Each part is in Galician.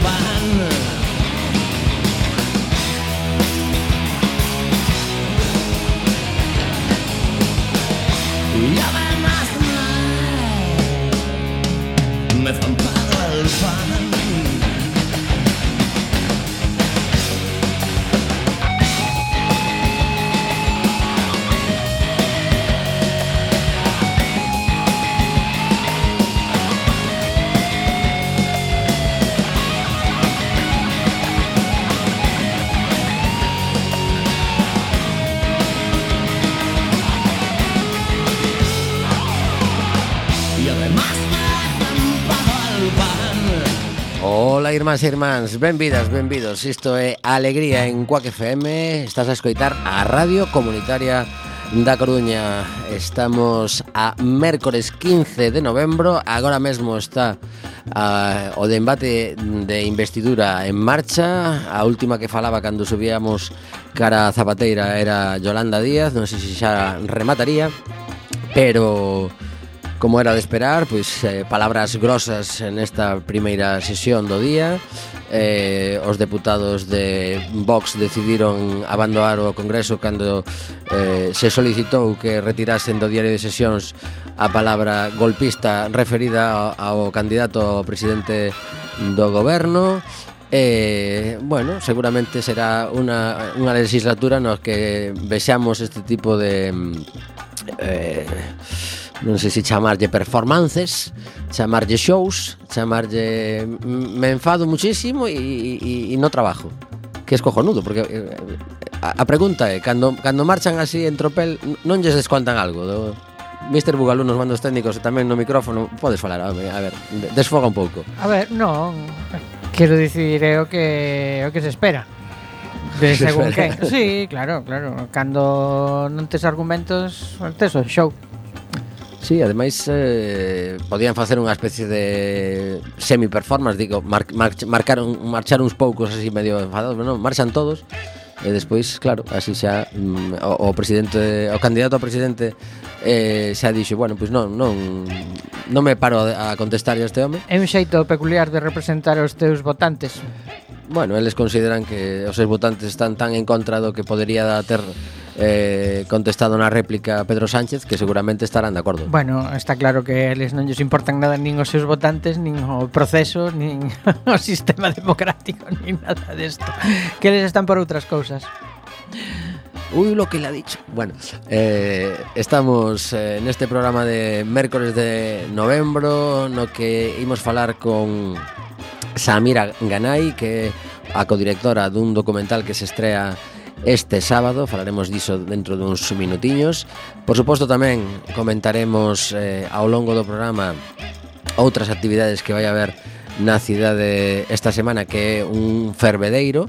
by irmáns e irmáns, benvidas, benvidos. Isto é Alegría en Cuac FM Estás a escoitar a Radio Comunitaria da Coruña. Estamos a mércores 15 de novembro. Agora mesmo está uh, o debate de investidura en marcha. A última que falaba cando subíamos cara a Zapateira era Yolanda Díaz. Non sei se xa remataría Pero... Como era de esperar, pois eh, palabras grosas en esta primeira sesión do día. Eh, os deputados de Vox decidiron abandonar o Congreso cando eh, se solicitou que retirasen do diario de sesións a palabra golpista referida ao, ao candidato ao presidente do goberno. Eh, bueno, seguramente será unha, unha legislatura nos que vexamos este tipo de mm, eh, non sei se chamarlle performances, chamarlle shows, chamarlle me enfado muchísimo e, e, e no trabajo. Que es cojonudo, porque eh, eh, a, a pregunta é, cando, cando marchan así en tropel, non lles descontan algo do Mr. Bugalú nos mandos técnicos e tamén no micrófono Podes falar, a ver, a ver desfoga un pouco A ver, non Quero dicir, é o que, o que se espera De según quen Sí, claro, claro Cando non tes argumentos, tes o show Sí, ademais eh, podían facer unha especie de semi-performance, digo, mar, mar, marcaron, marchar uns poucos así medio enfadados, pero non, marchan todos, e despois, claro, así xa mm, o, o presidente, o candidato a presidente eh, xa dixo, bueno, pois non, non non me paro a contestar a este home. É un xeito peculiar de representar os teus votantes bueno, eles consideran que os seus votantes están tan en contra do que podería ter eh, contestado na réplica Pedro Sánchez que seguramente estarán de acordo. Bueno, está claro que eles non lles importan nada nin os seus votantes, nin o proceso, nin o sistema democrático, nin nada desto. Que eles están por outras cousas. Uy, lo que le ha dicho. Bueno, eh, estamos eh, neste programa de mércores de novembro no que imos falar con Samira Ganai, que é a codirectora dun documental que se estrea este sábado, falaremos diso dentro duns minutiños. Por suposto tamén comentaremos eh, ao longo do programa outras actividades que vai haber na cidade esta semana que é un fervedeiro.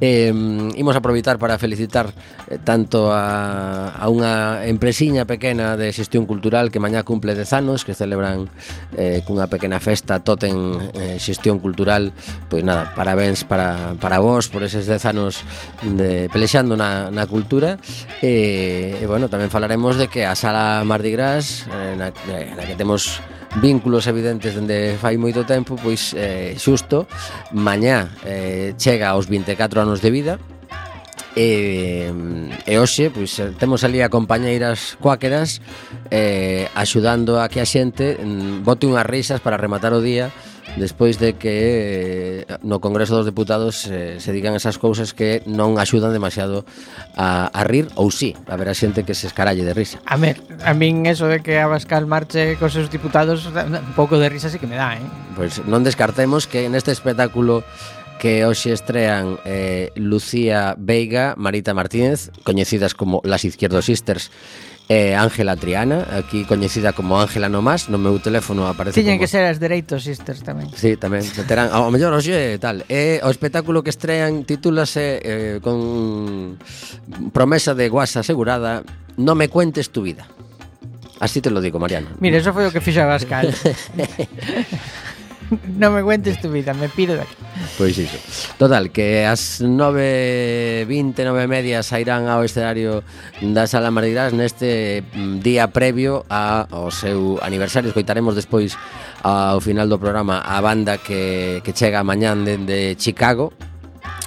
Eh, imos aproveitar para felicitar eh, tanto a, a unha empresiña pequena de xestión cultural que mañá cumple 10 anos que celebran eh, cunha pequena festa toten eh, xestión cultural. Pois nada, parabéns para, para vos por eses 10 anos de, pelexando na, na cultura. E, eh, e bueno, tamén falaremos de que a sala Mardi Gras eh, na, eh, na que temos vínculos evidentes dende fai moito tempo, pois eh, xusto mañá eh, chega aos 24 anos de vida E, e hoxe pois, temos ali a compañeiras cuáqueras eh, axudando a que a xente mm, bote unhas risas para rematar o día despois de que eh, no Congreso dos Deputados eh, se digan esas cousas que non axudan demasiado a, a rir ou sí, a ver a xente que se escaralle de risa. A ver, a min eso de que Abascal marche cos seus diputados un pouco de risa sí que me dá, eh? Pois pues non descartemos que neste espectáculo que hoxe estrean eh, Lucía Veiga, Marita Martínez, coñecidas como Las Izquierdo Sisters, é Ángela Triana, aquí coñecida como Ángela Nomás, no meu teléfono aparece Tiñen como... que ser as Dereitos Sisters tamén. Sí, tamén, terán, ao mellor hoxe tal. É o espectáculo que estrean titúlase eh, con promesa de guasa asegurada, No me cuentes tu vida. Así te lo digo, Mariano. Mira, eso foi o que fixo a non me cuentes tu vida, me piro de aquí. Pois iso. Total, que as 9.20, 9.30 sairán ao escenario da Sala Mardirás neste mm, día previo a, ao seu aniversario. Escoitaremos despois ao final do programa a banda que, que chega mañán dende Chicago.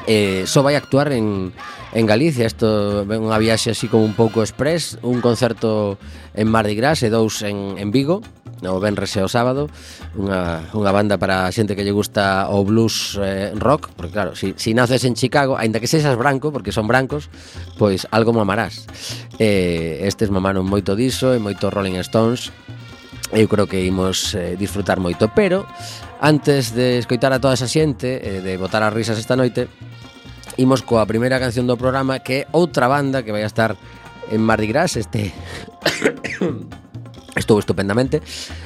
Eh, só vai actuar en en Galicia. Isto é unha viaxe así como un pouco express, un concerto en Mardi Gras e dous en, en Vigo, o Benres e o sábado, unha, unha banda para a xente que lle gusta o blues eh, rock, porque claro, si, si naces en Chicago, aínda que sexas branco, porque son brancos, pois algo mamarás. Eh, estes mamaron moito diso e moito Rolling Stones, eu creo que imos eh, disfrutar moito, pero antes de escoitar a toda esa xente, eh, de botar as risas esta noite, imos coa primeira canción do programa que é outra banda que vai a estar en Mardi Gras este estou estupendamente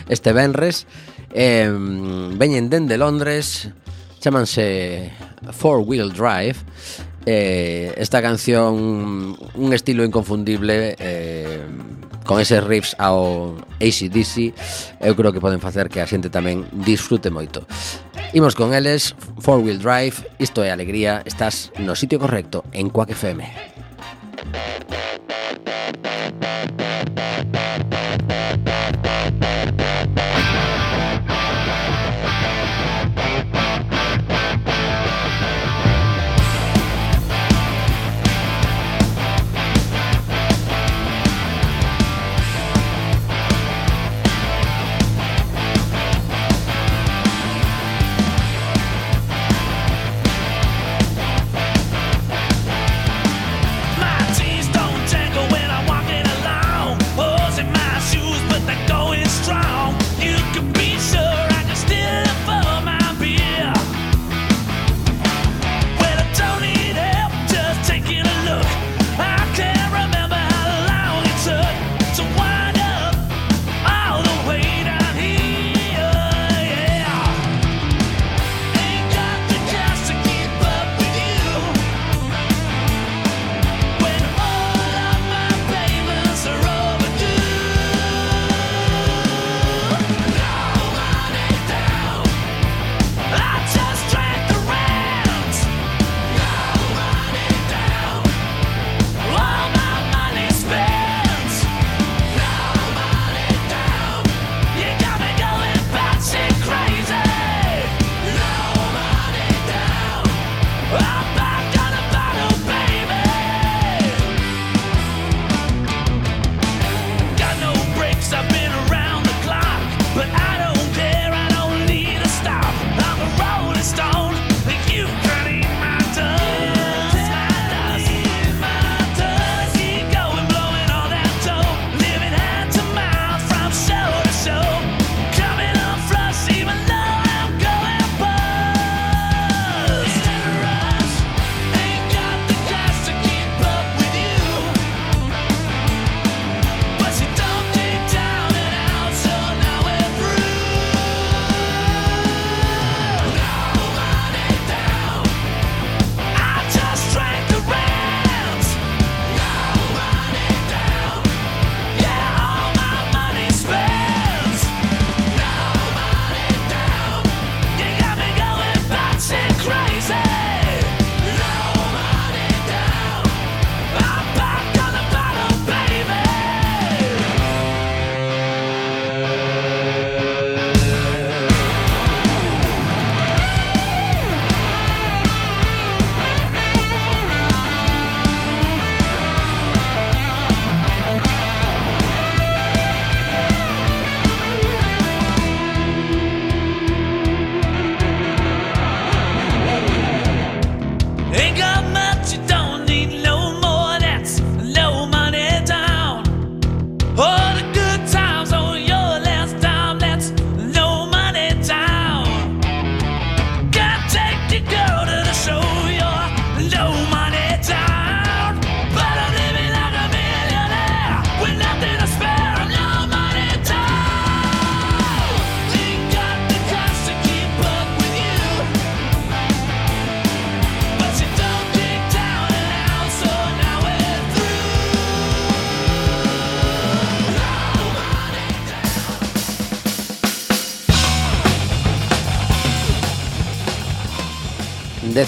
este Benres eh, veñen dende Londres chamanse Four Wheel Drive Eh, esta canción, un estilo inconfundible, eh, con eses riffs ao ACDC, eu creo que poden facer que a xente tamén disfrute moito. Imos con eles, Four Wheel Drive, isto é alegría, estás no sitio correcto, en Quack FM.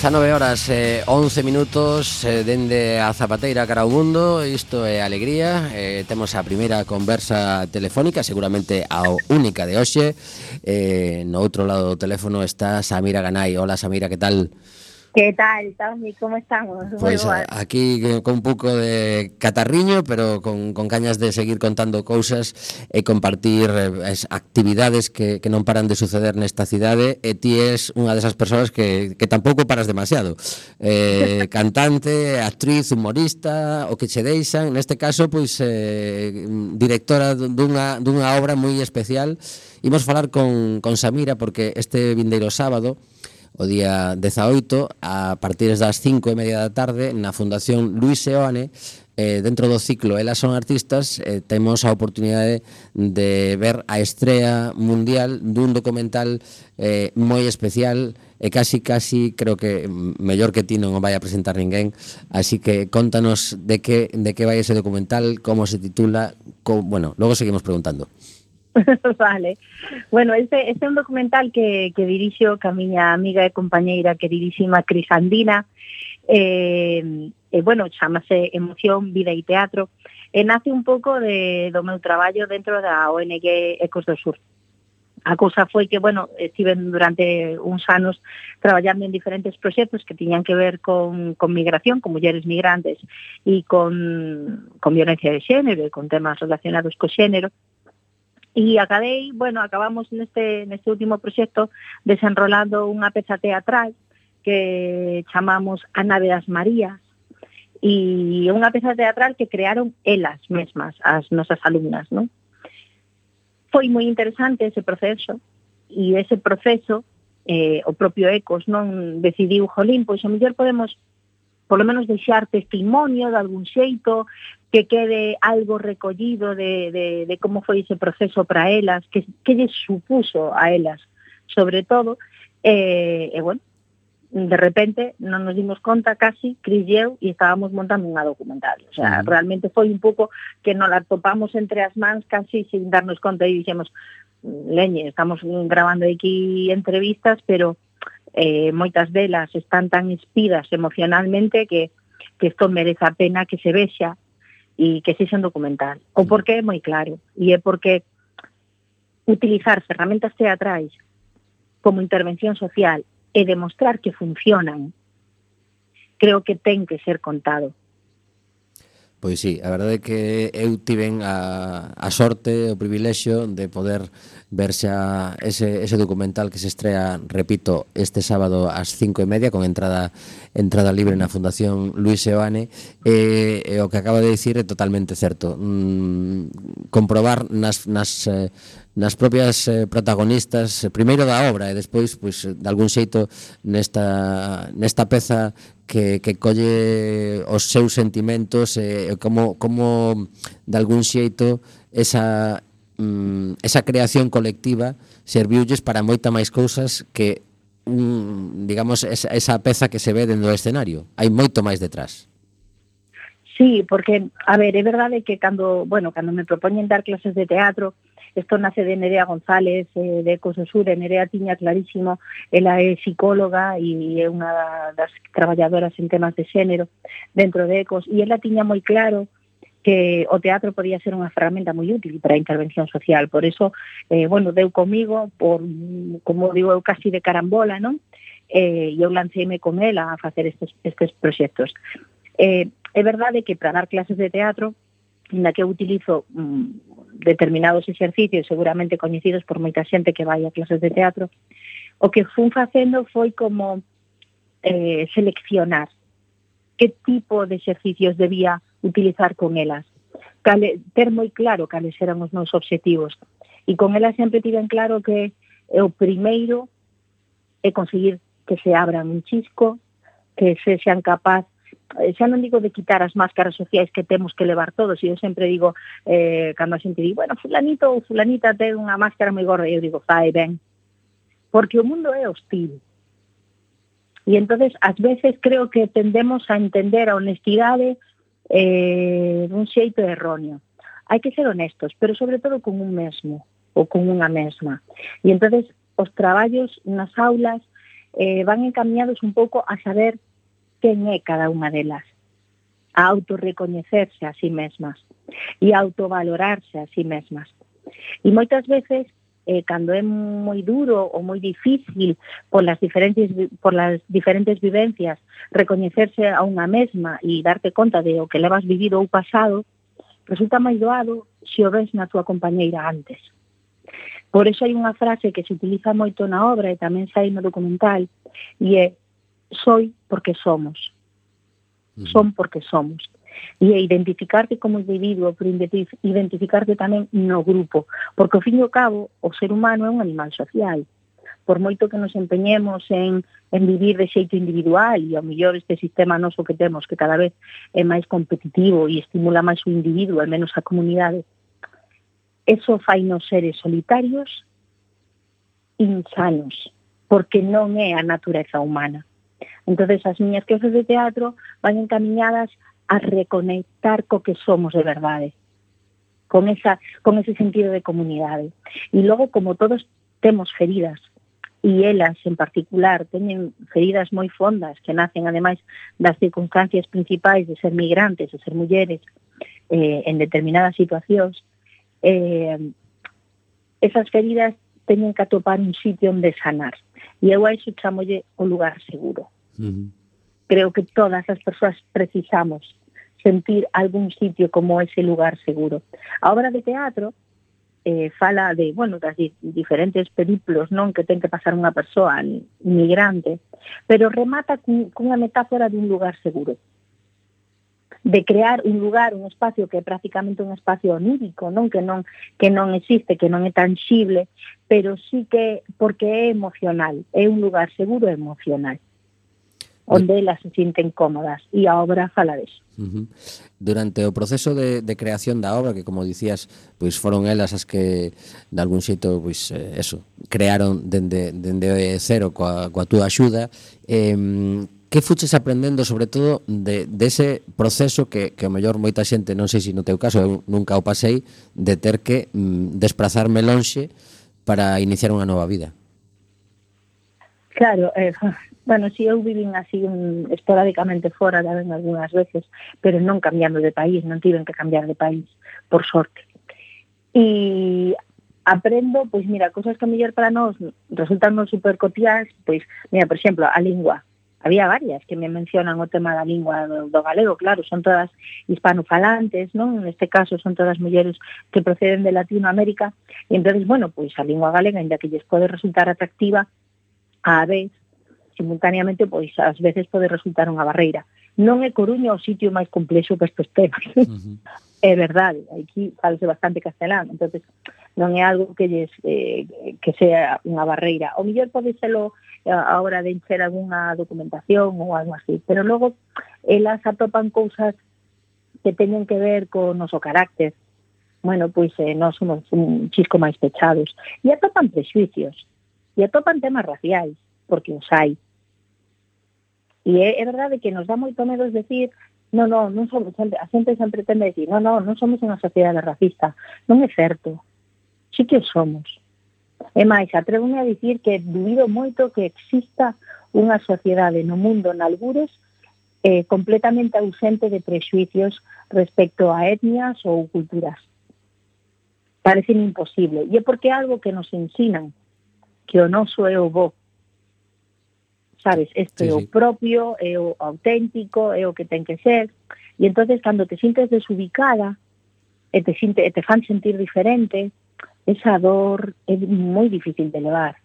19 a 9 horas e eh, 11 minutos eh, dende a Zapateira cara ao mundo. Isto é alegría. Eh, Temos a primeira conversa telefónica Seguramente a única de hoxe. Eh, No outro lado do teléfono está Samira Ganai Hola Samira, que tal? Hola ¿Qué tal, Tommy? Como estamos? Pois pues, eh, aquí con un pouco de catarriño, pero con, con cañas de seguir contando cousas e eh, compartir eh, as actividades que, que non paran de suceder nesta cidade e ti és unha desas persoas que, que tampouco paras demasiado. Eh, cantante, actriz, humorista, o que che deixan, neste caso, pois, eh, directora dunha, dunha obra moi especial. Imos falar con, con Samira porque este vindeiro sábado o día 18 a partir das 5 e media da tarde na Fundación Luis Seoane eh, dentro do ciclo Elas son artistas eh, temos a oportunidade de ver a estrela mundial dun documental eh, moi especial e casi casi creo que mellor que ti non o vai a presentar ninguén. Así que contanos de que, de que vai ese documental como se titula co, bueno, logo seguimos preguntando. vale. Bueno, este, este é un documental que, que dirixo que a miña amiga e compañeira queridísima Crisandina. Eh, eh, bueno, chamase Emoción, Vida e Teatro. E nace un pouco de, do meu traballo dentro da ONG Ecos do Sur. A cousa foi que, bueno, estive durante uns anos traballando en diferentes proxectos que tiñan que ver con, con migración, con mulleres migrantes e con, con violencia de xénero e con temas relacionados co xénero E acabei, bueno, acabamos neste, neste último proxecto desenrolando unha peza teatral que chamamos A nave das Marías e unha peza teatral que crearon elas mesmas, as nosas alumnas, non? Foi moi interesante ese proceso e ese proceso eh, o propio Ecos non decidiu, jolín, pois a mellor podemos polo menos deixar testimonio de algún xeito, que quede algo recollido de, de, de como foi ese proceso para elas, que, que lle supuso a elas, sobre todo, e, eh, e eh, bueno, de repente non nos dimos conta casi, Cris e eu, e estábamos montando unha documental. O sea, uh -huh. realmente foi un pouco que nos la topamos entre as mans casi sin darnos conta e dixemos, mm, leñe, estamos grabando aquí entrevistas, pero eh, moitas delas están tan espidas emocionalmente que, que isto merece a pena que se vexa e que sexa un documental. O porqué é moi claro, e é porque utilizar ferramentas teatrais como intervención social e demostrar que funcionan, creo que ten que ser contado. Pois sí, a verdade é que eu tiven a, a sorte, o privilexio de poder ver xa ese, ese documental que se estrea, repito, este sábado ás cinco e media con entrada entrada libre na Fundación Luis Seoane e, e o que acaba de dicir é totalmente certo. Mm, comprobar nas, nas eh, nas propias eh, protagonistas, eh, primeiro da obra e despois pois de algún xeito nesta nesta peza que, que colle os seus sentimentos e eh, como, como de algún xeito esa, mm, esa creación colectiva serviulles para moita máis cousas que un, digamos esa, esa peza que se ve dentro do escenario. Hai moito máis detrás. Sí, porque, a ver, é verdade que cando, bueno, cando me propoñen dar clases de teatro, Isto nace de Nerea González, eh, de Ecososur, e Nerea tiña clarísimo, ela é psicóloga e é unha das traballadoras en temas de xénero dentro de Ecos, e ela tiña moi claro que o teatro podía ser unha ferramenta moi útil para a intervención social. Por eso, eh, bueno, deu comigo, por, como digo eu, casi de carambola, non? Eh, e eu lanceime con ela a facer estes, estes proxectos. Eh, é verdade que para dar clases de teatro, na que eu utilizo mm, determinados exercicios seguramente coñecidos por moita xente que vai a clases de teatro, o que fun facendo foi como eh, seleccionar que tipo de exercicios debía utilizar con elas, cale, ter moi claro cales eran os meus objetivos. E con elas sempre tiven claro que o primeiro é conseguir que se abran un chisco, que se sean capaz Eh, xa non digo de quitar as máscaras sociais que temos que levar todos, e eu sempre digo, eh, cando a xente di, bueno, fulanito ou fulanita ten unha máscara moi gorda, e eu digo, fai ben, porque o mundo é hostil. E entonces ás veces creo que tendemos a entender a honestidade eh, dun xeito erróneo. Hai que ser honestos, pero sobre todo con un mesmo ou con unha mesma. E entonces os traballos nas aulas eh, van encaminhados un pouco a saber quen é cada unha delas, a autorrecoñecerse a sí mesmas e a autovalorarse a sí mesmas. E moitas veces eh, cando é moi duro ou moi difícil por las diferentes por las diferentes vivencias recoñecerse a unha mesma e darte conta de o que levas vivido ou pasado, resulta máis doado se o ves na túa compañeira antes. Por iso hai unha frase que se utiliza moito na obra e tamén sai no documental e é soy porque somos. Son porque somos. E identificarte como individuo, pero identificarte tamén no grupo. Porque, ao fin e ao cabo, o ser humano é un animal social. Por moito que nos empeñemos en, en vivir de xeito individual, e ao mellor este sistema noso que temos, que cada vez é máis competitivo e estimula máis o individuo, al menos a comunidade, eso fai nos seres solitarios insanos, porque non é a natureza humana entonces as miñas clases de teatro van encaminhadas a reconectar co que somos de verdade, con, esa, con ese sentido de comunidade. E logo, como todos temos feridas, e elas en particular teñen feridas moi fondas que nacen ademais das circunstancias principais de ser migrantes, de ser mulleres eh, en determinadas situacións, eh, esas feridas teñen que atopar un sitio onde sanar. E eu a iso chamolle o lugar seguro. Uh -huh. Creo que todas as persoas precisamos sentir algún sitio como ese lugar seguro. A obra de teatro eh, fala de, bueno, das di diferentes periplos non que ten que pasar unha persoa migrante, pero remata cunha metáfora dun lugar seguro de crear un lugar, un espacio que é prácticamente un espacio onírico, non que non que non existe, que non é tangible, pero sí que porque é emocional, é un lugar seguro emocional onde elas se sinten cómodas e a obra fala deso. Uh -huh. Durante o proceso de, de creación da obra, que como dicías, pois foron elas as que de algún xeito pois eh, eso, crearon dende dende cero coa coa túa axuda, eh que fuches aprendendo sobre todo de dese de proceso que que o mellor moita xente, non sei se no teu caso, eu nunca o pasei de ter que mm, desplazarme lonxe para iniciar unha nova vida. Claro, eh, Bueno, si eu vivín así un, esporádicamente fora tamén algunhas veces, pero non cambiando de país, non tiven que cambiar de país, por sorte. E aprendo, pois mira, cosas que mellor para nós resultan non super cotiás, pois, mira, por exemplo, a lingua. Había varias que me mencionan o tema da lingua do, do galego, claro, son todas hispanofalantes, non? Neste caso son todas mulleres que proceden de Latinoamérica, e entonces, bueno, pois a lingua galega, ainda que lles pode resultar atractiva, a vez simultaneamente pois ás veces pode resultar unha barreira. Non é Coruña o sitio máis complexo que estes temas. Uh -huh. é verdade, aquí falase bastante castelán, entonces non é algo que lles, eh, que sea unha barreira. O mellor pode serlo eh, a hora de encher algunha documentación ou algo así, pero logo elas atopan cousas que teñen que ver co noso carácter. Bueno, pois eh, nós somos un chisco máis pechados. E atopan prexuicios, e atopan temas raciais, porque os hai. E é, é verdade que nos dá moito medo decir non, non, non somos, a xente sempre tende a decir, non, non, non somos unha sociedade racista. Non é certo. Sí que somos. E máis, atrevome a dicir que duvido moito que exista unha sociedade no mundo nalgures eh, completamente ausente de prexuicios respecto a etnias ou culturas. Parece imposible. E é porque é algo que nos ensinan que o noso é o bo, sabes, isto sí, é o propio, é o auténtico, é o que ten que ser. E entonces cando te sintes desubicada, e te, sinte, e te fan sentir diferente, esa dor é moi difícil de levar.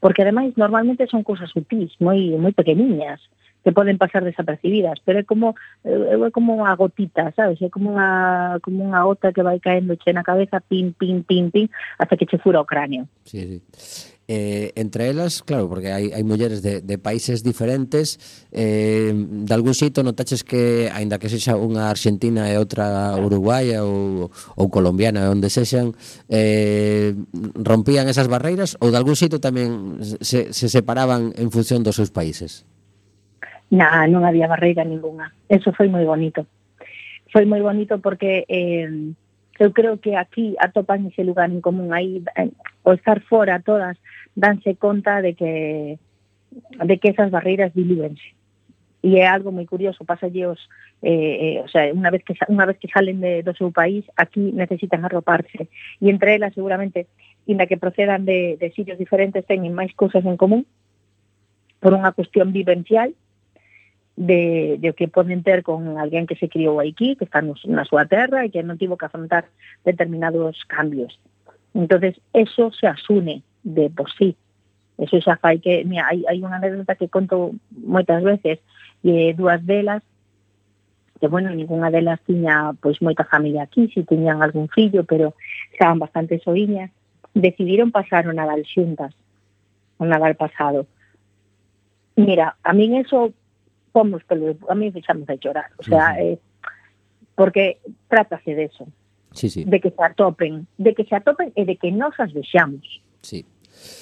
Porque ademais normalmente son cousas sutis, moi moi pequeniñas, que poden pasar desapercibidas, pero é como eh, é como unha gotita, sabes? É como unha como unha gota que vai caendo che na cabeza, pin, pin, pin, pin, hasta que che fura o cráneo. Sí, sí eh, entre elas, claro, porque hai, hai mulleres de, de países diferentes eh, de algún sitio notaches que, aínda que sexa unha argentina e outra uruguaya ou, ou colombiana, onde sexan eh, rompían esas barreiras ou de algún sitio tamén se, se separaban en función dos seus países? Na, non había barreira ninguna. Eso foi moi bonito. Foi moi bonito porque eh, eu creo que aquí atopan ese lugar en común. Aí eh, ao estar fora todas danse conta de que de que esas barreiras dilúense e é algo moi curioso, pasalle os eh, eh, o sea, unha vez que unha vez que salen de, do seu país, aquí necesitan arroparse. E entre elas seguramente inda que procedan de, de sitios diferentes teñen máis cousas en común. Por unha cuestión vivencial de, de o que poden ter con alguén que se criou aquí, que está na súa terra e que non tivo que afrontar determinados cambios. Entonces eso se asune de por sí. Eso xa fai que, mira, hai, hai unha anécdota que conto moitas veces, e dúas delas, que, bueno, ninguna delas tiña pois moita familia aquí, si tiñan algún fillo, pero estaban bastante soiñas, decidiron pasar o Nadal xuntas, o Nadal pasado. Mira, a min eso pomos pelo, a mí fixamos de chorar, o sea, eh, porque trátase de eso, sí, sí. de que se atopen, de que se atopen e de que nos as vexamos. Sí.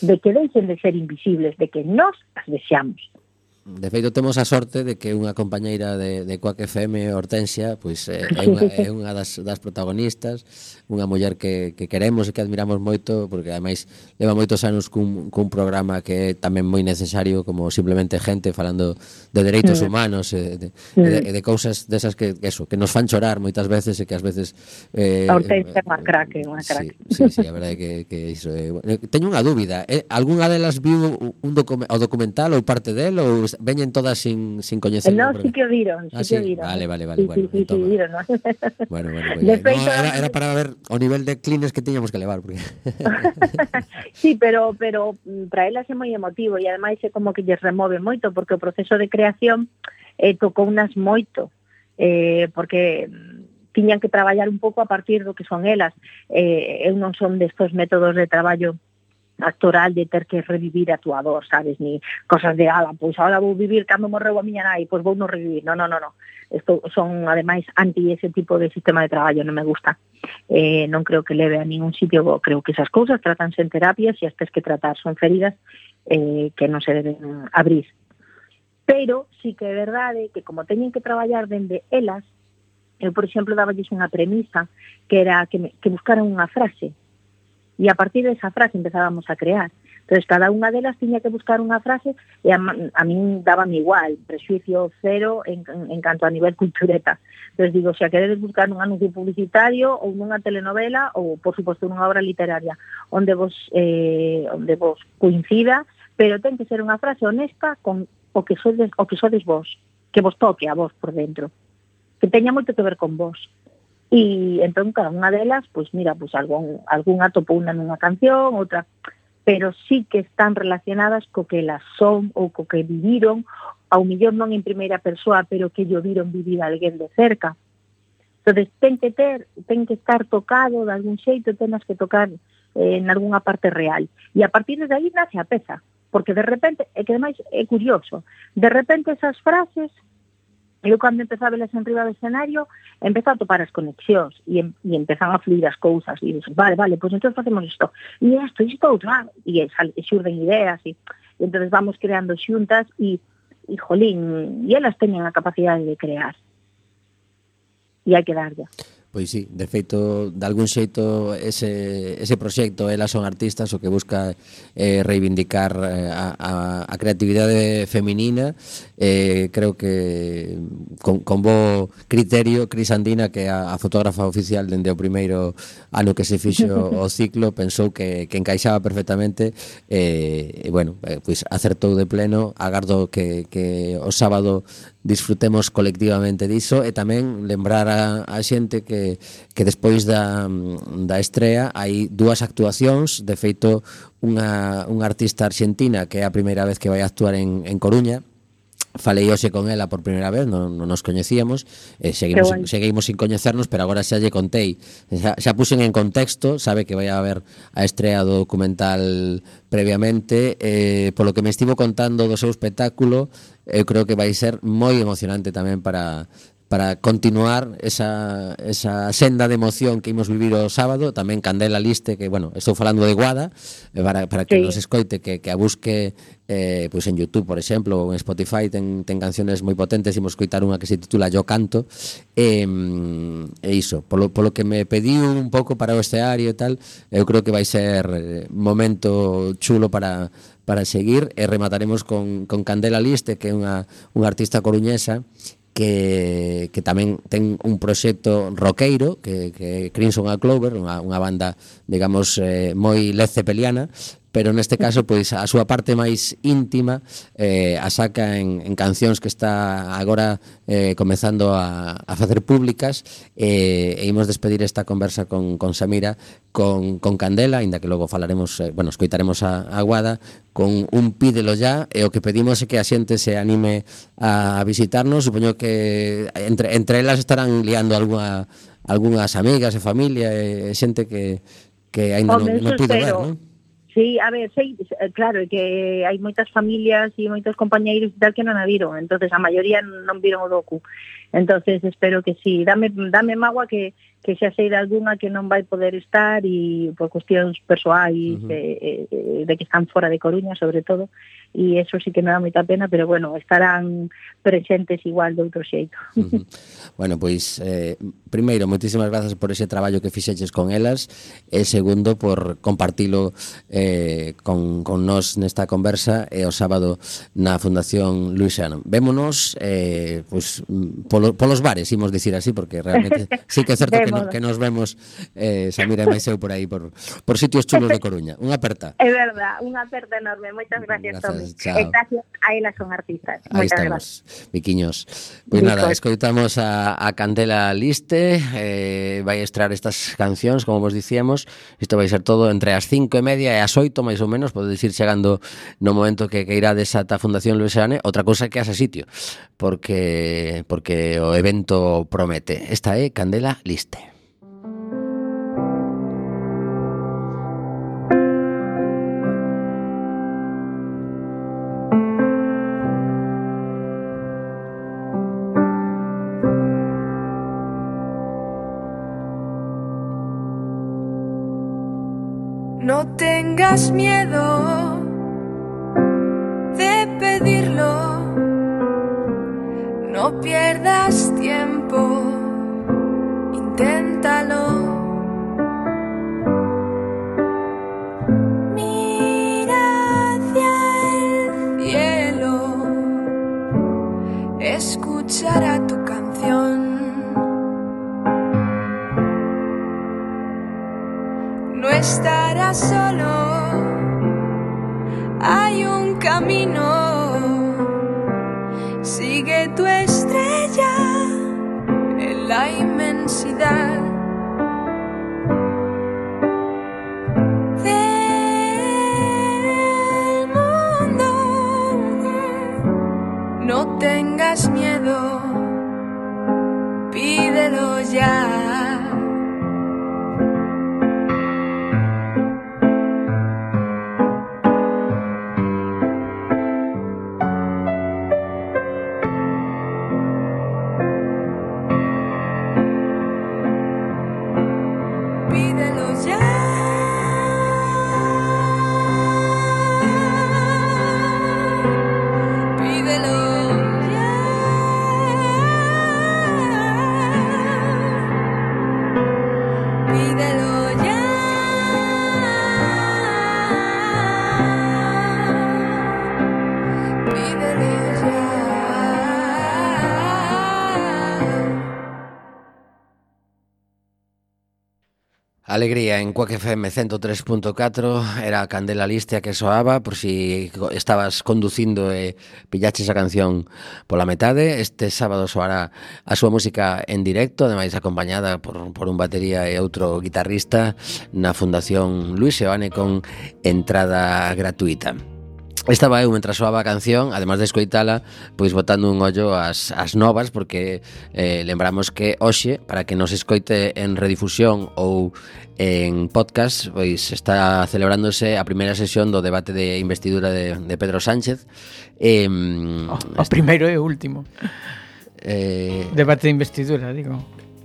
De que deixen de ser invisibles, de que nos as vexamos. De feito, temos a sorte de que unha compañeira de, de Coac FM, Hortensia, pois é, é unha, é unha das, das protagonistas, unha muller que, que queremos e que admiramos moito, porque ademais leva moitos anos cun, cun programa que é tamén moi necesario, como simplemente gente falando de dereitos mm. humanos, e de, de, de, mm. de cousas desas que, eso, que nos fan chorar moitas veces e que ás veces... Eh, Hortensia é unha craque, unha craque. Sí, sí, sí, a verdade que, que iso. Eh, teño unha dúbida, eh, algunha delas viu un docu o documental ou parte del ou veñen todas sin, sin coñecer. Eh, no, sí que o viron, ah, sí, que o viron. Vale, vale, vale. Sí, bueno, sí, sí, sí, viron, ¿no? bueno, bueno, bueno. No, era, era para ver o nivel de clines que tiñamos que levar. Porque... sí, pero pero mm, para elas é moi emotivo e ademais é como que lles remove moito porque o proceso de creación eh, tocou unas moito eh, porque mm, tiñan que traballar un pouco a partir do que son elas. Eh, eu non son destos métodos de traballo actoral de ter que revivir a túa dor, sabes, ni cosas de ala, pois ahora vou vivir cando morreu a miña nai, pois vou non revivir. Non, non, non, non. Isto son ademais anti ese tipo de sistema de traballo, non me gusta. Eh, non creo que leve a ningún sitio, creo que esas cousas tratanse en terapias e as tes que tratar son feridas eh, que non se deben abrir. Pero sí que é verdade que como teñen que traballar dende elas, eu, por exemplo, daballes unha premisa que era que, me, que buscaran unha frase e a partir desa frase empezábamos a crear. Entonces cada unha delas tiña que buscar unha frase e a, a min dábame igual, prexuicio cero en, en canto a nivel cultureta. Entonces digo, se a queredes buscar un anuncio publicitario ou nunha telenovela ou, por suposto, nunha obra literaria onde vos, eh, onde vos coincida, pero ten que ser unha frase honesta con o que sodes, o que sodes vos, que vos toque a vos por dentro, que teña moito que ver con vos. E entón cada unha delas, pois mira, pois algún, algún atopou unha nunha canción, outra pero sí que están relacionadas co que elas son ou co que viviron, ao millón non en primeira persoa, pero que yo viron vivir a alguén de cerca. Entonces, ten que ter, ten que estar tocado de algún xeito, tenas que tocar eh, en algunha parte real. E a partir de aí nace a peza, porque de repente, é que ademais é curioso, de repente esas frases Eu cando empezaba a velas enriba do escenario, empezaba a topar as conexións e, e empezan a fluir as cousas e dixen, vale, vale, pois entón facemos isto e isto, isto outro, ah, e, e xurden ideas e, e entón vamos creando xuntas e, e jolín, e elas teñen a capacidade de crear e hai que darlle. Pois sí, de feito, de algún xeito ese, ese proxecto Elas son artistas o que busca eh, reivindicar eh, a, a, a creatividade feminina eh, creo que con, con bo criterio Cris Andina que é a, a fotógrafa oficial dende o primeiro ano que se fixo o ciclo pensou que, que encaixaba perfectamente eh, e bueno, eh, pois acertou de pleno agardo que, que o sábado disfrutemos colectivamente diso e tamén lembrar a, a xente que, que despois da, da estrea hai dúas actuacións, de feito unha, unha artista argentina que é a primeira vez que vai actuar en, en Coruña falei hoxe con ela por primeira vez, non, non nos coñecíamos, eh, seguimos, bueno. seguimos sin coñecernos, pero agora xa lle contei, xa, xa puxen en contexto, sabe que vai a haber a estrea do documental previamente, eh, polo que me estivo contando do seu espectáculo, eu creo que vai ser moi emocionante tamén para para continuar esa, esa senda de emoción que imos vivir o sábado, tamén Candela Liste, que, bueno, estou falando de Guada, eh, para, para que sí. nos escoite, que, que a busque eh, pois pues en YouTube, por exemplo, ou en Spotify, ten, ten canciones moi potentes, imos coitar unha que se titula Yo Canto, e, e iso, polo, polo que me pediu un pouco para o esteario e tal, eu creo que vai ser eh, momento chulo para, para seguir e remataremos con, con Candela Liste, que é unha, unha artista coruñesa que, que tamén ten un proxecto roqueiro que, que Crimson a Clover, unha, unha banda digamos eh, moi lezepeliana pero neste caso pois a súa parte máis íntima eh, a saca en, en cancións que está agora eh, comezando a, a facer públicas eh, e imos despedir esta conversa con, con Samira con, con Candela, inda que logo falaremos eh, bueno, escoitaremos a, a Guada con un pídelo ya e o que pedimos é que a xente se anime a, a visitarnos supoño que entre, entre elas estarán liando alguna, algunhas amigas e familia e xente que, que ainda non, non pido ver, non? Sí, a ver, sei, eh, claro, que hai moitas familias e moitos compañeiros e tal que non a viron, entonces a maioría non viron o docu. entonces espero que sí, dame, dame magua que, que xa sei de alguna que non vai poder estar e por cuestións persoais uh -huh. de, eh, de que están fora de Coruña, sobre todo, e eso sí que me dá moita pena, pero bueno, estarán presentes igual de outro xeito. Uh -huh. Bueno, pois, eh, primeiro, moitísimas grazas por ese traballo que fixeches con elas, e segundo, por compartilo eh, con, con nós nesta conversa e o sábado na Fundación Luisiana. Vémonos eh, pois, polo, polos bares, imos dicir así, porque realmente sí que é certo que, no, que nos vemos eh, Samira e máis eu por aí, por, por sitios chulos de Coruña. Unha aperta. É verdad, unha aperta enorme. Moitas gracias, gracias. Vale, chao. gracias a elas son artistas. Aí Moitas estamos, gracias. viquiños. Pois pues nada, escoitamos a, a Candela Liste, eh, vai estrear estas cancións, como vos dicíamos, isto vai ser todo entre as cinco e media e as oito, máis ou menos, podedes ir chegando no momento que, que irá desata Fundación Luisane, outra cousa que haxa sitio, porque, porque o evento promete. Esta é Candela Liste. Tengas miedo de pedirlo, no pierdas Alegría en Cuac FM 103.4 era a Candela listia que soaba por si estabas conducindo e pillaches a canción pola metade. Este sábado soará a súa música en directo, ademais acompañada por, por un batería e outro guitarrista na Fundación Luis Seoane con entrada gratuita. Estaba eu mentre soaba a canción, además de escoitala, pois botando un ollo ás, ás novas porque eh, lembramos que hoxe para que nos escoite en redifusión ou en podcast, pois está celebrándose a primeira sesión do debate de investidura de, de Pedro Sánchez. Eh, o, o primeiro e último. Eh, debate de investidura, digo.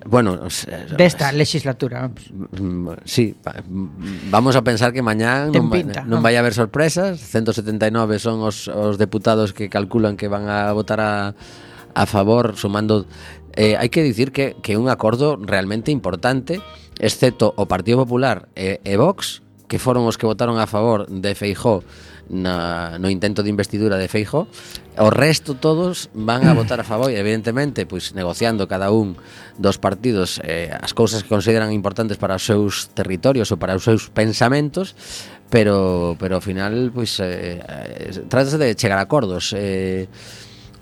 Bueno, eh, de esta legislatura. Mm, mm, sí, mm, vamos a pensar que mañá non, pinta, non vai haber sorpresas. 179 son os, os deputados que calculan que van a votar a, a favor, sumando... Eh, hai que dicir que é un acordo realmente importante, excepto o Partido Popular e, e Vox, que foron os que votaron a favor de Feijó na, no intento de investidura de Feijo o resto todos van a votar a favor. E evidentemente pois negociando cada un dos partidos eh, as cousas que consideran importantes para os seus territorios ou para os seus pensamentos pero pero ao final pois eh, trátase de chegar a acordos. Eh,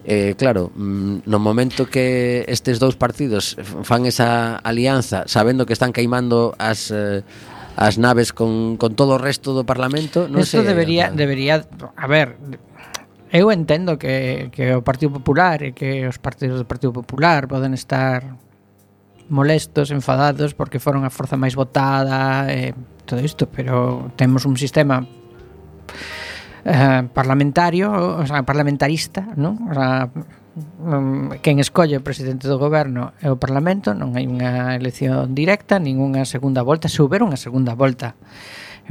Eh, claro, mm, no momento que estes dous partidos fan esa alianza sabendo que están queimando as, eh, as naves con, con todo o resto do Parlamento. Non Esto sei, debería, no... debería, a ver, eu entendo que, que o Partido Popular e que os partidos do Partido Popular poden estar molestos, enfadados, porque foron a forza máis votada e todo isto, pero temos un sistema eh, parlamentario, o sea, parlamentarista, non? O sea, um, quen escolle o presidente do goberno é o Parlamento, non hai unha elección directa, ningunha segunda volta, se houber unha segunda volta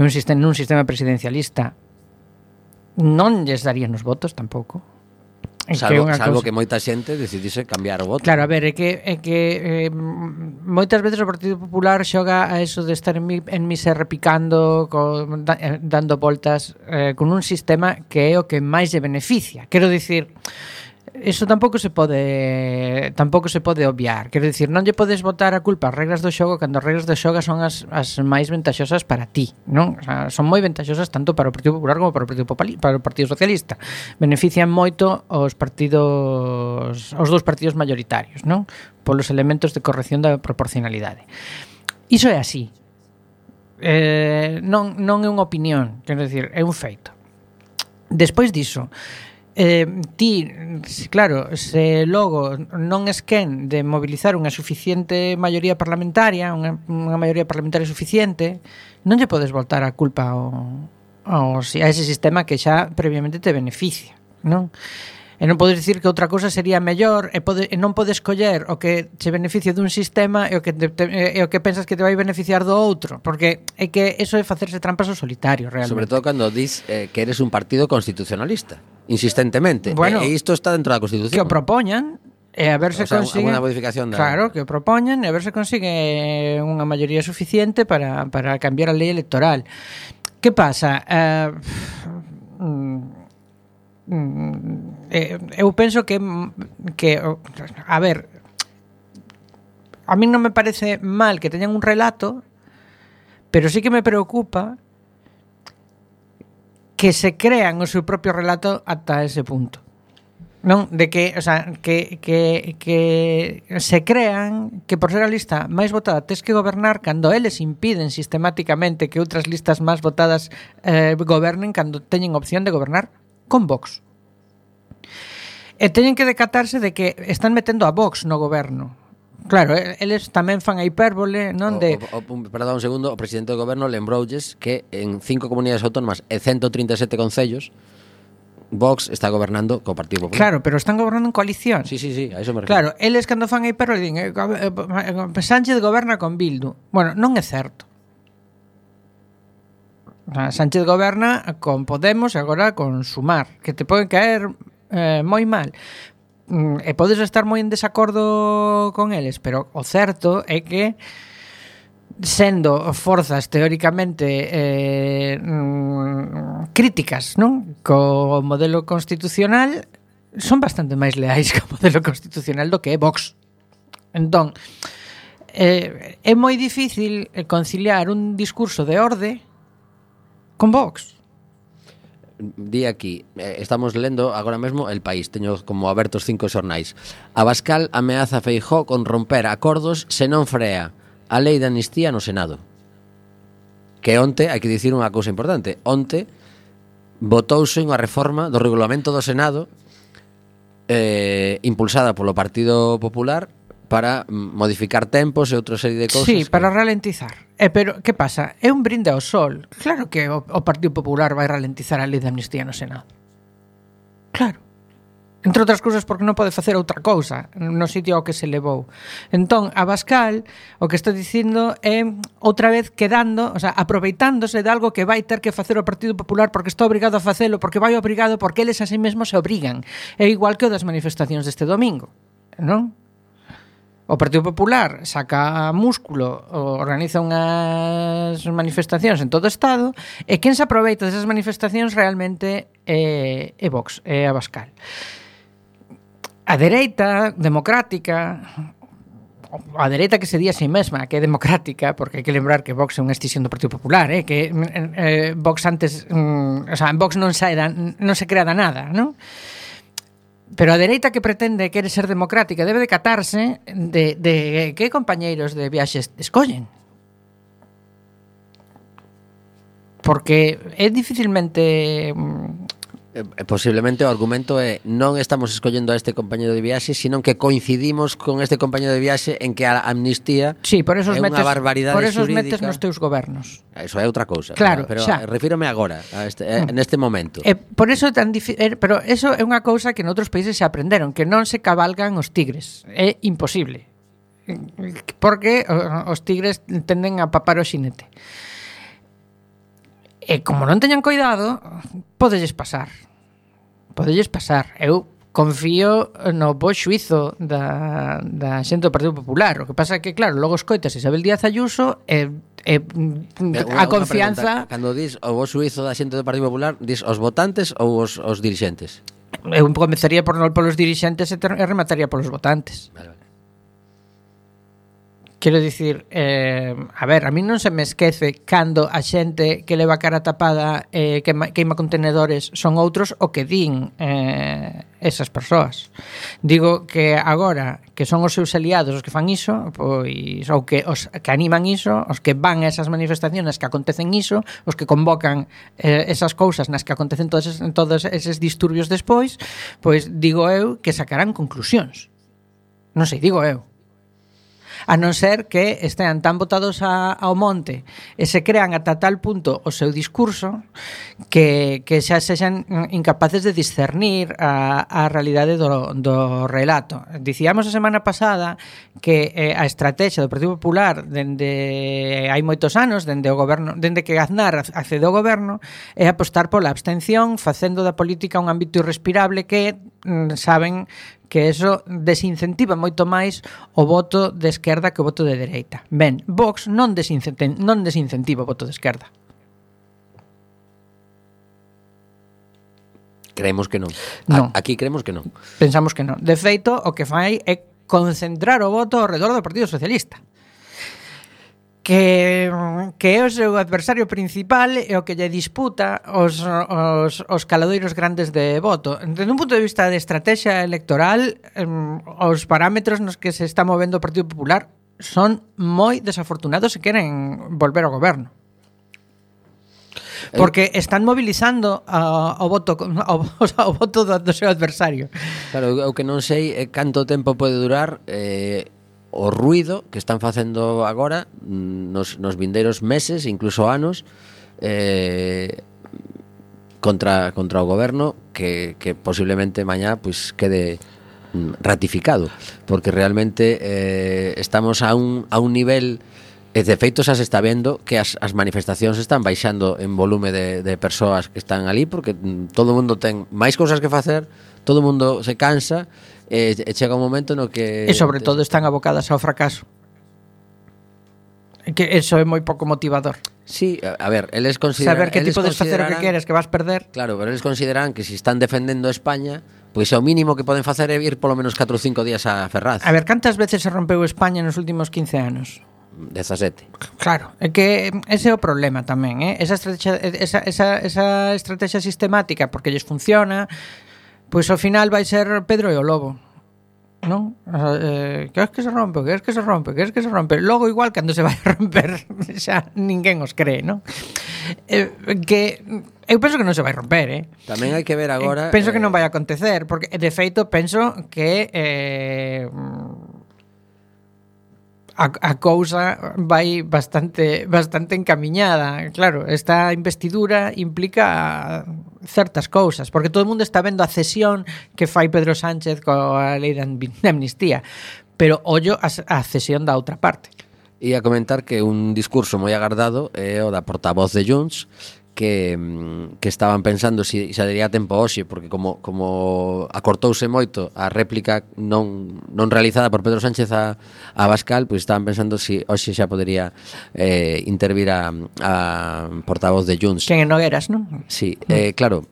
un sistema, nun sistema presidencialista non lles darían os votos tampouco. Salvo que, salvo cosa... que moita xente decidise cambiar o voto. Claro, a ver, é que, é que eh, moitas veces o Partido Popular xoga a eso de estar en mi, en mi repicando, co, da, eh, dando voltas eh, con un sistema que é o que máis lle beneficia. Quero dicir, Eso tampouco se pode tampouco se pode obviar. Quero dicir, non lle podes botar a culpa as regras do xogo cando as regras do xogo son as, as máis ventaxosas para ti, non? O sea, son moi ventaxosas tanto para o Partido Popular como para o Partido Popali, para o Partido Socialista. Benefician moito os partidos os dous partidos maioritarios, non? Polos elementos de corrección da proporcionalidade. Iso é así. Eh, non, non é unha opinión, quero dicir, é un feito. Despois diso, Eh, ti, claro, se logo non es quen de mobilizar unha suficiente maioría parlamentaria, unha, unha maioría parlamentaria suficiente, non lle podes voltar a culpa ao, ao, a ese sistema que xa previamente te beneficia, non? e non podes dicir que outra cousa sería mellor e, pode, e non podes coller o que che beneficia dun sistema e o que te, te, e o que pensas que te vai beneficiar do outro, porque é que eso é facerse trampas ao solitario realmente. Sobre todo cando dis eh, que eres un partido constitucionalista, insistentemente. Bueno, e, e isto está dentro da Constitución. Que o propoñan E a ver se o sea, consigue modificación da... Claro, que o propoñan e a ver se consigue unha maioría suficiente para, para cambiar a lei electoral. Que pasa? Eh, mm, mm, eh, eu penso que que a ver, a min non me parece mal que teñan un relato, pero sí que me preocupa que se crean o seu propio relato ata ese punto. Non, de que, o sea, que, que, que se crean que por ser a lista máis votada tes que gobernar cando eles impiden sistemáticamente que outras listas máis votadas eh, gobernen cando teñen opción de gobernar con Vox. E teñen que decatarse de que están metendo a Vox no goberno. Claro, eles tamén fan a hipérbole, non de... O, o, o, perdón un segundo, o presidente do goberno lembroulles que en cinco comunidades autónomas e 137 concellos Vox está gobernando co Partido Popular. Claro, pero están gobernando en coalición. Sí, sí, sí, a eso me refiero. Claro, eles cando fan a hipérbole din, eh, eh, eh Sánchez goberna con Bildu. Bueno, non é certo. Sánchez goberna con Podemos e agora con Sumar, que te poden caer eh, moi mal. Mm, e podes estar moi en desacordo con eles, pero o certo é que sendo forzas teóricamente eh, mm, críticas non? Co modelo constitucional son bastante máis leais co modelo constitucional do que é Vox. Entón eh, é moi difícil conciliar un discurso de orde con Vox di aquí, eh, estamos lendo agora mesmo El País, teño como abertos cinco xornais. Abascal ameaza Feijó con romper acordos se non frea a lei de amnistía no Senado. Que onte, hai que dicir unha cousa importante, onte votouse unha reforma do regulamento do Senado eh, impulsada polo Partido Popular para modificar tempos e outra serie de cousas. Sí, para que... ralentizar. Eh, pero que pasa? É un brinde ao sol. Claro que o, o Partido Popular vai ralentizar a lei de amnistía no Senado. Claro. Entre outras cousas porque non pode facer outra cousa no sitio ao que se levou. Entón, Abascal o que está dicindo é outra vez quedando, o sea, aproveitándose de algo que vai ter que facer o Partido Popular porque está obrigado a facelo, porque vai obrigado porque eles a sí mesmos se obrigan. É igual que o das manifestacións deste domingo, non? O Partido Popular saca músculo, organiza unhas manifestacións en todo o Estado e quen se aproveita desas manifestacións realmente é, é Vox, é Abascal. A dereita democrática a dereita que se di a si sí mesma que é democrática, porque hai que lembrar que Vox é unha extinción do Partido Popular, eh? que eh, eh Vox antes, mm, o sea, en Vox non, sae da, non se crea da nada, non? Pero a dereita que pretende quere ser democrática debe de catarse de, de que compañeiros de viaxes escollen. Porque é dificilmente mm, e posiblemente o argumento é non estamos escollendo a este compañero de viaxe, senón que coincidimos con este compañero de viaxe en que a amnistía sí, por eso é metes, unha barbaridade Por eso metes nos teus gobernos. Ah, eso é outra cousa. Claro, pero xa. Eh, refírome agora, a este, eh, mm. neste momento. E por eso é tan difi pero eso é unha cousa que noutros países se aprenderon, que non se cabalgan os tigres. É imposible. Porque os tigres tenden a papar o xinete. E como non teñan cuidado, podelles pasar podelles pasar. Eu confío no bo xuizo da, da xente do Partido Popular. O que pasa é que, claro, logo escoitas Isabel Díaz Ayuso e eh, eh, a confianza... Pregunta. Cando dis o bo xuizo da xente do Partido Popular, dis os votantes ou os, os dirixentes? Eu comezaría por, polos dirixentes e, ter, e remataría polos votantes. Vale, vale. Quero dicir, eh, a ver, a mí non se me esquece cando a xente que leva cara tapada eh, que queima contenedores son outros o que din eh, esas persoas. Digo que agora que son os seus aliados os que fan iso, pois ou que os que animan iso, os que van a esas manifestacións que acontecen iso, os que convocan eh, esas cousas nas que acontecen todos, eses, todos eses disturbios despois, pois digo eu que sacarán conclusións. Non sei, digo eu a non ser que estean tan botados a, ao monte e se crean ata tal punto o seu discurso que, que xa sexan incapaces de discernir a, a realidade do, do relato. Dicíamos a semana pasada que eh, a estrategia do Partido Popular dende hai moitos anos, dende o goberno, dende que Aznar accede ao goberno, é apostar pola abstención, facendo da política un ámbito irrespirable que mm, saben que eso desincentiva moito máis o voto de esquerda que o voto de dereita. Ben, Vox non, desincentiva, non desincentiva o voto de esquerda. Creemos que non. non. Aquí creemos que non. Pensamos que non. De feito, o que fai é concentrar o voto ao redor do Partido Socialista que, que é o seu adversario principal e o que lle disputa os, os, os caladoiros grandes de voto. Desde un punto de vista de estrategia electoral, em, os parámetros nos que se está movendo o Partido Popular son moi desafortunados se queren volver ao goberno. Eh, Porque están mobilizando ao voto ao, o voto do, do seu adversario. Claro, o que non sei é canto tempo pode durar eh o ruido que están facendo agora nos, nos vindeiros meses, incluso anos, eh, contra, contra o goberno que, que posiblemente mañá pues, quede mm, ratificado, porque realmente eh, estamos a un, a un nivel... E de feito xa se está vendo que as, as manifestacións están baixando en volume de, de persoas que están ali porque mm, todo o mundo ten máis cousas que facer, todo o mundo se cansa e, e chega un momento no que... E sobre todo están abocadas ao fracaso. Que eso é moi pouco motivador. Sí, a ver, eles consideran... Saber que ti podes facer o que queres, que vas perder. Claro, pero eles consideran que se si están defendendo España, pois o mínimo que poden facer é ir polo menos 4 ou 5 días a Ferraz. A ver, cantas veces se rompeu España nos últimos 15 anos? 17. Claro, é que ese é o problema tamén, eh? Esa estrategia esa esa esa estrategia sistemática porque lles funciona, Pois ao final vai ser Pedro e o Lobo. Non? Eh, que es que se rompe, que es que se rompe, que es que se rompe. Logo igual cando se vai a romper xa ninguén os cree, non? Eh, que eu penso que non se vai romper, eh. Tamén hai que ver agora. Eh, penso eh... que non vai acontecer, porque de feito penso que eh a, a cousa vai bastante bastante encamiñada, claro, esta investidura implica certas cousas, porque todo o mundo está vendo a cesión que fai Pedro Sánchez coa lei da amnistía, pero ollo a, a cesión da outra parte. E a comentar que un discurso moi agardado é o da portavoz de Junts, que, que estaban pensando se, se daría tempo hoxe, porque como, como acortouse moito a réplica non, non realizada por Pedro Sánchez a, a Bascal, pois estaban pensando se si hoxe xa podería eh, intervir a, a portavoz de Junts. Quen en Nogueras, non? Sí, eh, claro,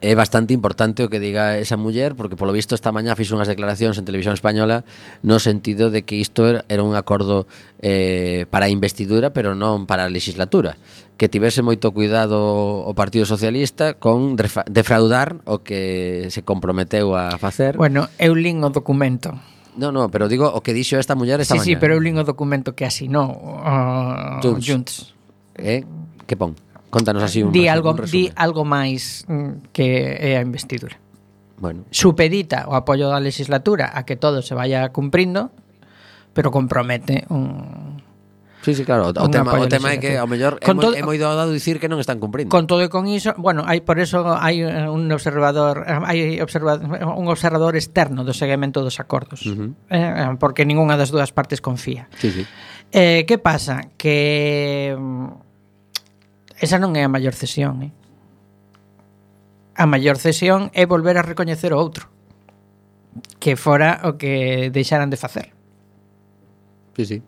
é bastante importante o que diga esa muller porque polo visto esta mañá fixo unhas declaracións en televisión española no sentido de que isto er, era un acordo eh, para a investidura pero non para a legislatura que tivese moito cuidado o Partido Socialista con defraudar o que se comprometeu a facer Bueno, eu lín o documento No, no, pero digo o que dixo esta muller esta sí, mañá Sí, sí, pero eu lín o documento que asinou uh, Junts, Junts. Eh? Que pon? Contanos así un, di algo, un di algo máis mm, que é a investidura. Bueno. Supedita o apoio da legislatura a que todo se vaya cumprindo, pero compromete un Sí, sí, claro, o tema, o tema é que ao mellor con é, todo, é moi doado dicir que non están cumprindo. Con todo e con iso, bueno, hai por eso hai eh, un observador, hai observador, un observador externo do seguimento dos acordos, uh -huh. eh, porque ningunha das dúas partes confía. Sí, sí. Eh, que pasa? Que mm, Esa non é a maior cesión, eh? A maior cesión é volver a recoñecer o outro. Que fora o que deixaran de facer. Sí, sí.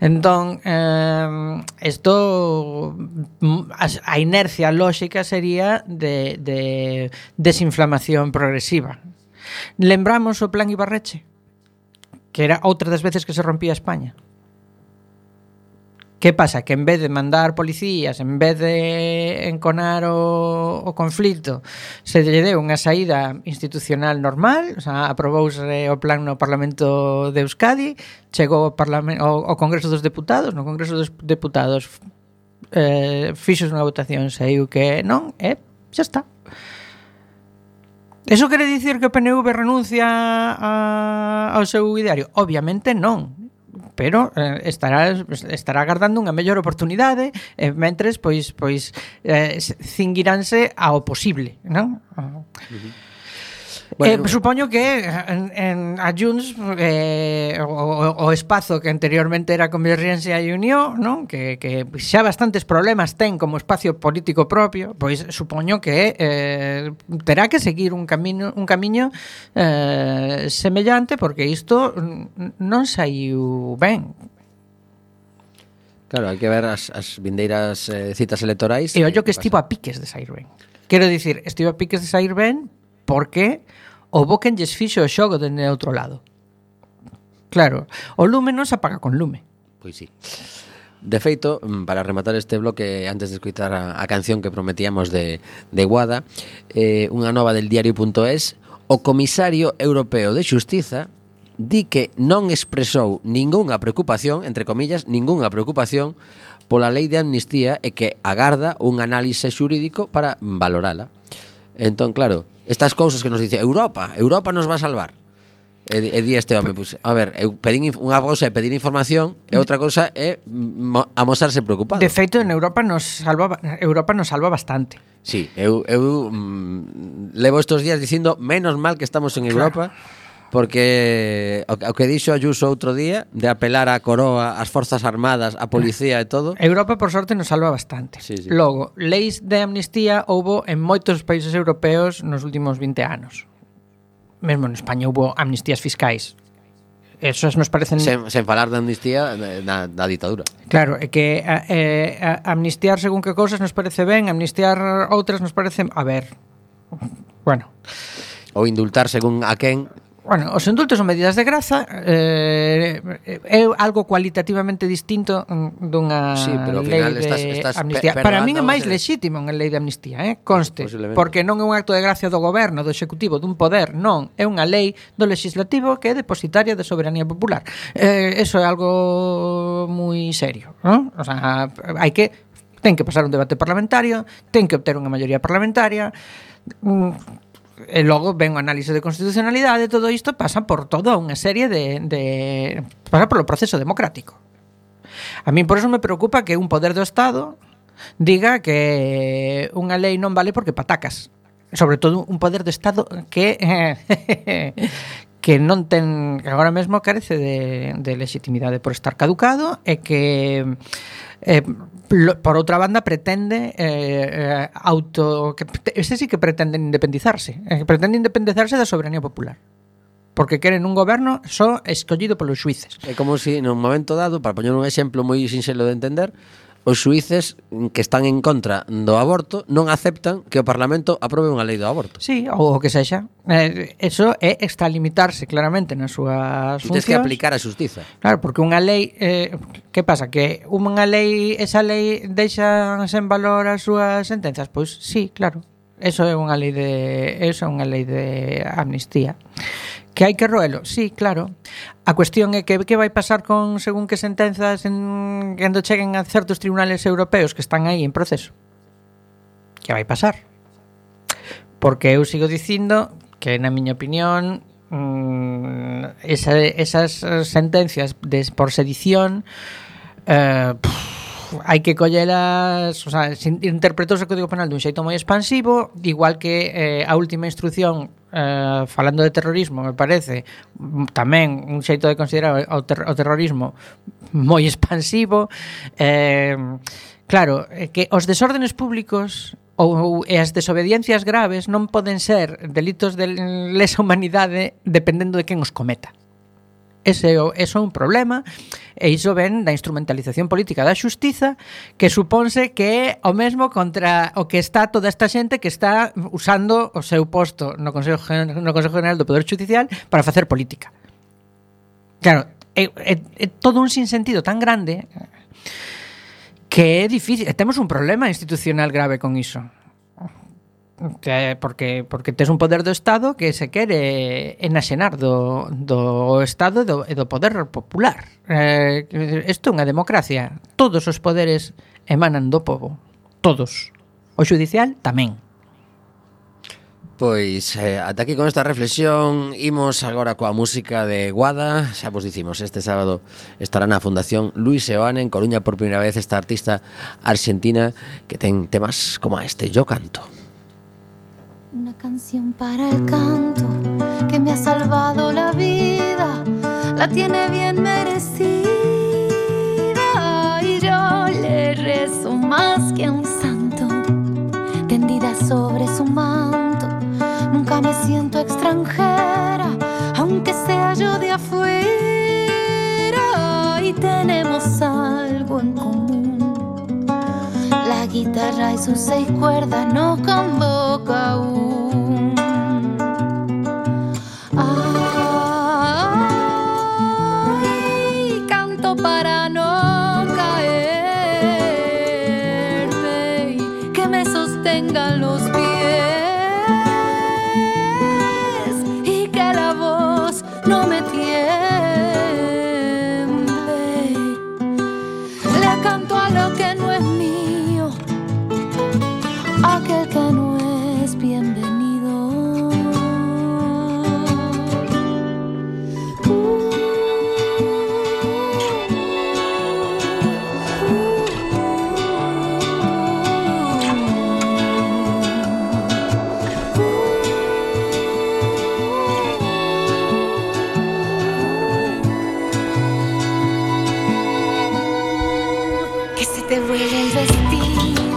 Entón, eh, esto mm, a inercia lóxica sería de, de desinflamación progresiva. Lembramos o plan Ibarreche, que era outra das veces que se rompía España. Que pasa? Que en vez de mandar policías, en vez de enconar o, o conflito, se lle deu unha saída institucional normal, o sea, aprobouse o plan no Parlamento de Euskadi, chegou ao, Parlamento, ao, ao Congreso dos Deputados, no Congreso dos Deputados eh, fixos unha votación, saiu que non, e eh, xa está. Eso quere dicir que o PNV renuncia a, ao seu ideario? Obviamente non pero eh, estará estará agardando unha mellor oportunidade e eh, mentres pois pois eh, cinguiránse ao posible, non? Uh -huh. Bueno, eh, supoño que en, en a Junts eh, o, o espazo que anteriormente era Convergencia e Unión, non? Que, que xa bastantes problemas ten como espacio político propio, pois supoño que eh, terá que seguir un camino un camiño eh, semellante porque isto non saiu ben. Claro, hai que ver as, as vindeiras eh, citas electorais. E ollo que, que estivo a piques de sair ben. Quero dicir, estivo a piques de sair ben, Porque o Boquen lles fixo o xogo dende outro lado. Claro, o lume non se apaga con lume. Pois sí. De feito, mm, para rematar este bloque antes de escutar a, a canción que prometíamos de, de Guada eh, unha nova del diario.es o comisario europeo de Xustiza di que non expresou ningunha preocupación, entre comillas, ningunha preocupación pola lei de amnistía e que agarda un análise xurídico para valorala. Entón, claro, Estas cousas que nos dice Europa, Europa nos va a salvar. E, e di este home, pues, a ver, eu pedín unha cousa é pedir información e outra cousa é mo, amosarse preocupado. De feito, en Europa nos salva Europa nos salva bastante. Sí, eu, eu mm, levo estos días dicindo menos mal que estamos en claro. Europa porque o, o que dixo Ayuso outro día de apelar á coroa, ás forzas armadas, á policía e todo. Europa por sorte nos salva bastante. Sí, sí. Logo, leis de amnistía houbo en moitos países europeos nos últimos 20 anos. Mesmo en España houbo amnistías fiscais. Esas nos parecen sen, sen falar de amnistía na, na ditadura. Claro, é que a, eh, a, amnistiar según que cousas nos parece ben, amnistiar outras nos parece, a ver. Bueno. Ou indultar según a quen Bueno, os indultos son medidas de graza eh, é algo cualitativamente distinto mm, dunha sí, pero ao lei final de estás, estás amnistía. Para min é máis lexítimo unha lei de amnistía, eh? conste, porque non é un acto de gracia do goberno, do executivo, dun poder, non, é unha lei do legislativo que é depositaria de soberanía popular. Eh, eso é algo moi serio, non? O sea, hai que ten que pasar un debate parlamentario, ten que obter unha maioría parlamentaria, mm, e logo ven o análise de constitucionalidade, todo isto pasa por toda unha serie de, de pasa polo proceso democrático. A min por eso me preocupa que un poder do Estado diga que unha lei non vale porque patacas sobre todo un poder do Estado que eh, que non ten que agora mesmo carece de, de legitimidade por estar caducado e que eh, por outra banda pretende eh, eh auto que este sí que pretende independizarse, eh, pretende independizarse da soberanía popular porque queren un goberno só escollido polos xuíces. É como se si, nun momento dado, para poñer un exemplo moi sinxelo de entender, os suíces que están en contra do aborto non aceptan que o Parlamento aprobe unha lei do aborto. Sí, ou o que sexa. Eh, eso é extralimitarse claramente nas súas funcións. Tens que aplicar a xustiza. Claro, porque unha lei... Eh, que pasa? Que unha lei, esa lei deixa sen valor as súas sentenzas? Pois sí, claro. Eso é unha lei de eso é unha lei de amnistía Que hai que roelo, sí, claro. A cuestión é que que vai pasar con según que sentenzas en, cando cheguen a certos tribunales europeos que están aí en proceso. Que vai pasar? Porque eu sigo dicindo que na miña opinión mmm, esa, esas sentencias de, por sedición eh, pff, hai que collelas, o sea, interpretouse o Código Penal dun xeito moi expansivo, igual que eh, a última instrucción eh, falando de terrorismo, me parece, tamén un xeito de considerar o, ter o terrorismo moi expansivo. Eh, claro, eh, que os desórdenes públicos ou, ou e as desobediencias graves non poden ser delitos de lesa humanidade dependendo de quen os cometa. Ese é un problema E iso ven da instrumentalización política da xustiza que suponse que é o mesmo contra o que está toda esta xente que está usando o seu posto no Consejo, no Consejo General do Poder Judicial para facer política. Claro, é, é, é todo un sinsentido tan grande que é difícil, temos un problema institucional grave con iso que, porque porque tes un poder do Estado que se quere enaxenar do, do Estado e do, e do poder popular. Eh, Isto é unha democracia. Todos os poderes emanan do povo. Todos. O judicial tamén. Pois, eh, ata aquí con esta reflexión Imos agora coa música de Guada Xa vos dicimos, este sábado estará na Fundación Luis Seoane En Coruña por primeira vez esta artista argentina Que ten temas como este, Yo canto Una canción para el canto que me ha salvado la vida, la tiene bien merecida y yo le rezo más que a un santo, tendida sobre su manto. Nunca me siento extranjera, aunque sea yo de afuera y tenemos algo en común. Guitarra y sus seis cuerdas nos convoca. que se te vuelve el vestido.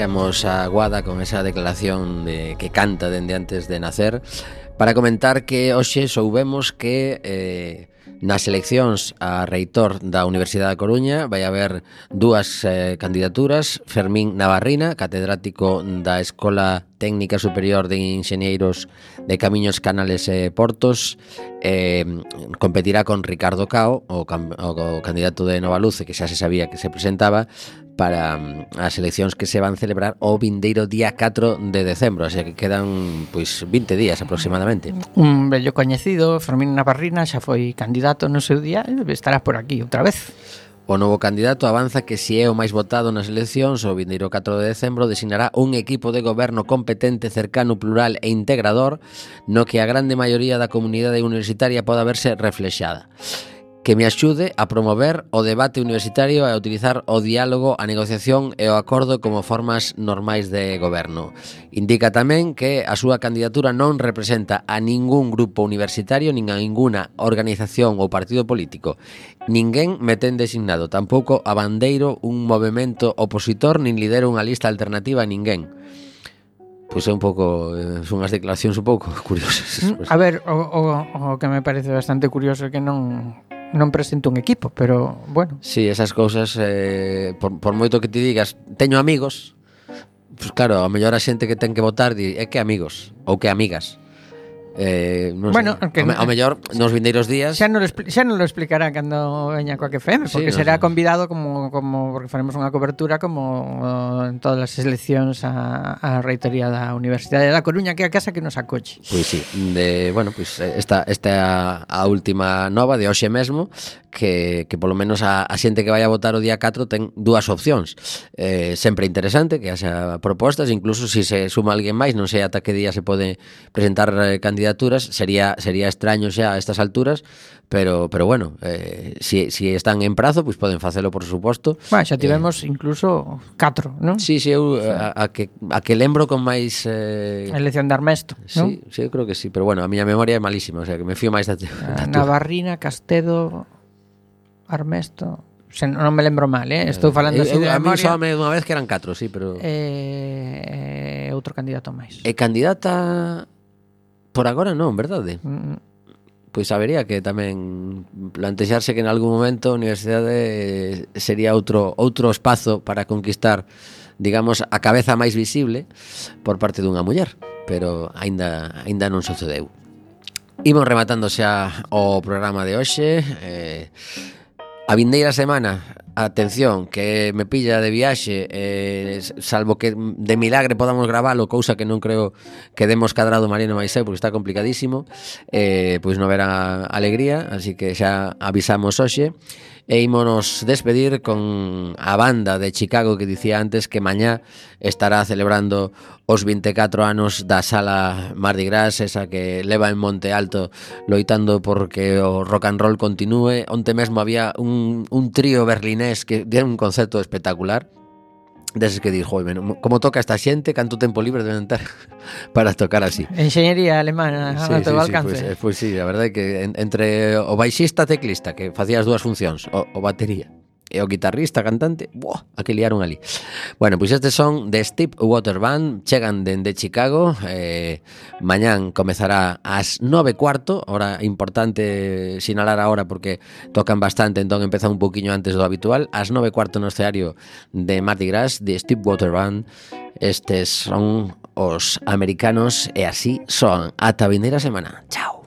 deixamos a Guada con esa declaración de que canta dende antes de nacer para comentar que hoxe soubemos que eh, nas eleccións a reitor da Universidade da Coruña vai haber dúas eh, candidaturas, Fermín Navarrina, catedrático da Escola Técnica Superior de Ingenieros de Camiños, Canales e Portos, eh, competirá con Ricardo Cao, o, cam o, o candidato de Nova Luce, que xa se sabía que se presentaba, para mm, as eleccións que se van celebrar o vindeiro día 4 de decembro, así que quedan pois 20 días aproximadamente. Un bello coñecido, Fermín Navarrina, xa foi candidato no seu día, eh, estará por aquí outra vez. O novo candidato avanza que se é o máis votado nas eleccións, o vindeiro 4 de decembro designará un equipo de goberno competente, cercano, plural e integrador no que a grande maioría da comunidade universitaria poda verse reflexada que me axude a promover o debate universitario e a utilizar o diálogo, a negociación e o acordo como formas normais de goberno. Indica tamén que a súa candidatura non representa a ningún grupo universitario nin a ninguna organización ou partido político. Ninguén me ten designado, tampouco a bandeiro un movimento opositor nin lidero unha lista alternativa a ninguén pois é un pouco eh, son unhas declaracións un pouco curiosas. Mm, a ver, o, o, o que me parece bastante curioso é que non non presento un equipo, pero bueno. Sí, esas cousas, eh, por, por moito que te digas, teño amigos, pues claro, a mellor a xente que ten que votar di, é que amigos ou que amigas. Eh, non bueno, sei, ao, o mellor nos vindeiros días xa non, xa non lo explicará cando veña coa que feme, porque sí, será sei. convidado como, como porque faremos unha cobertura como eh, en todas as eleccións a, a reitoría da Universidade da Coruña que é a casa que nos acoche. Pois sí, de, bueno, pois eh, esta, esta a última nova de hoxe mesmo que, que polo menos a, a xente que vai a votar o día 4 ten dúas opcións. Eh, sempre interesante que haxa propostas incluso se si se suma alguén máis non sei ata que día se pode presentar eh, candidatos candidaturas sería sería extraño xa a estas alturas, pero pero bueno, eh, si, si están en prazo, pois pues poden facelo por suposto. Bueno, xa eh, tivemos eh, incluso catro, non? Sí, sí, eu a, a que a que lembro con máis eh, a elección de Armesto, Sí, non? sí, eu creo que sí, pero bueno, a miña memoria é malísima, o sea, que me fío máis da, ah, da Navarrina, Castedo, Armesto, se non me lembro mal, eh? estou falando eh, así de. A mí unha vez que eran catro, sí, pero... Eh, eh outro candidato máis. E candidata Por agora non, verdade? Mm. Pois sabería que tamén plantexarse que en algún momento a universidade sería outro outro espazo para conquistar, digamos, a cabeza máis visible por parte dunha muller, pero aínda aínda non sucedeu. Imos rematando xa o programa de hoxe. Eh, a vindeira semana Atención, que me pilla de viaxe eh, Salvo que de milagre podamos gravalo Cousa que non creo que demos cadrado Mariano Maiseu Porque está complicadísimo eh, Pois non verá alegría Así que xa avisamos hoxe. E ímonos despedir con a banda de Chicago Que dicía antes que mañá estará celebrando Os 24 anos da sala Mardi Gras Esa que leva en Monte Alto Loitando porque o rock and roll continúe. Onte mesmo había un, un trío berlinés mes que dieron un concerto espectacular deses que dixo, como toca esta xente, canto tempo libre deben ter para tocar así. Enxeñería alemana, sí, te sí, todo sí, alcance. Pois, pues, pois pues, sí, a verdade é que entre o baixista teclista, que facía as dúas funcións, o, o batería, e o guitarrista, cantante, buah, a que liaron ali. Bueno, pois estes son de Steve Water Band, chegan dende Chicago, eh, mañán comezará ás nove cuarto, hora importante sinalar a hora porque tocan bastante, entón empeza un poquinho antes do habitual, ás nove cuarto no escenario de Mardi Gras, de Steve Water Band, estes son os americanos e así son. Ata vindeira semana. Chao.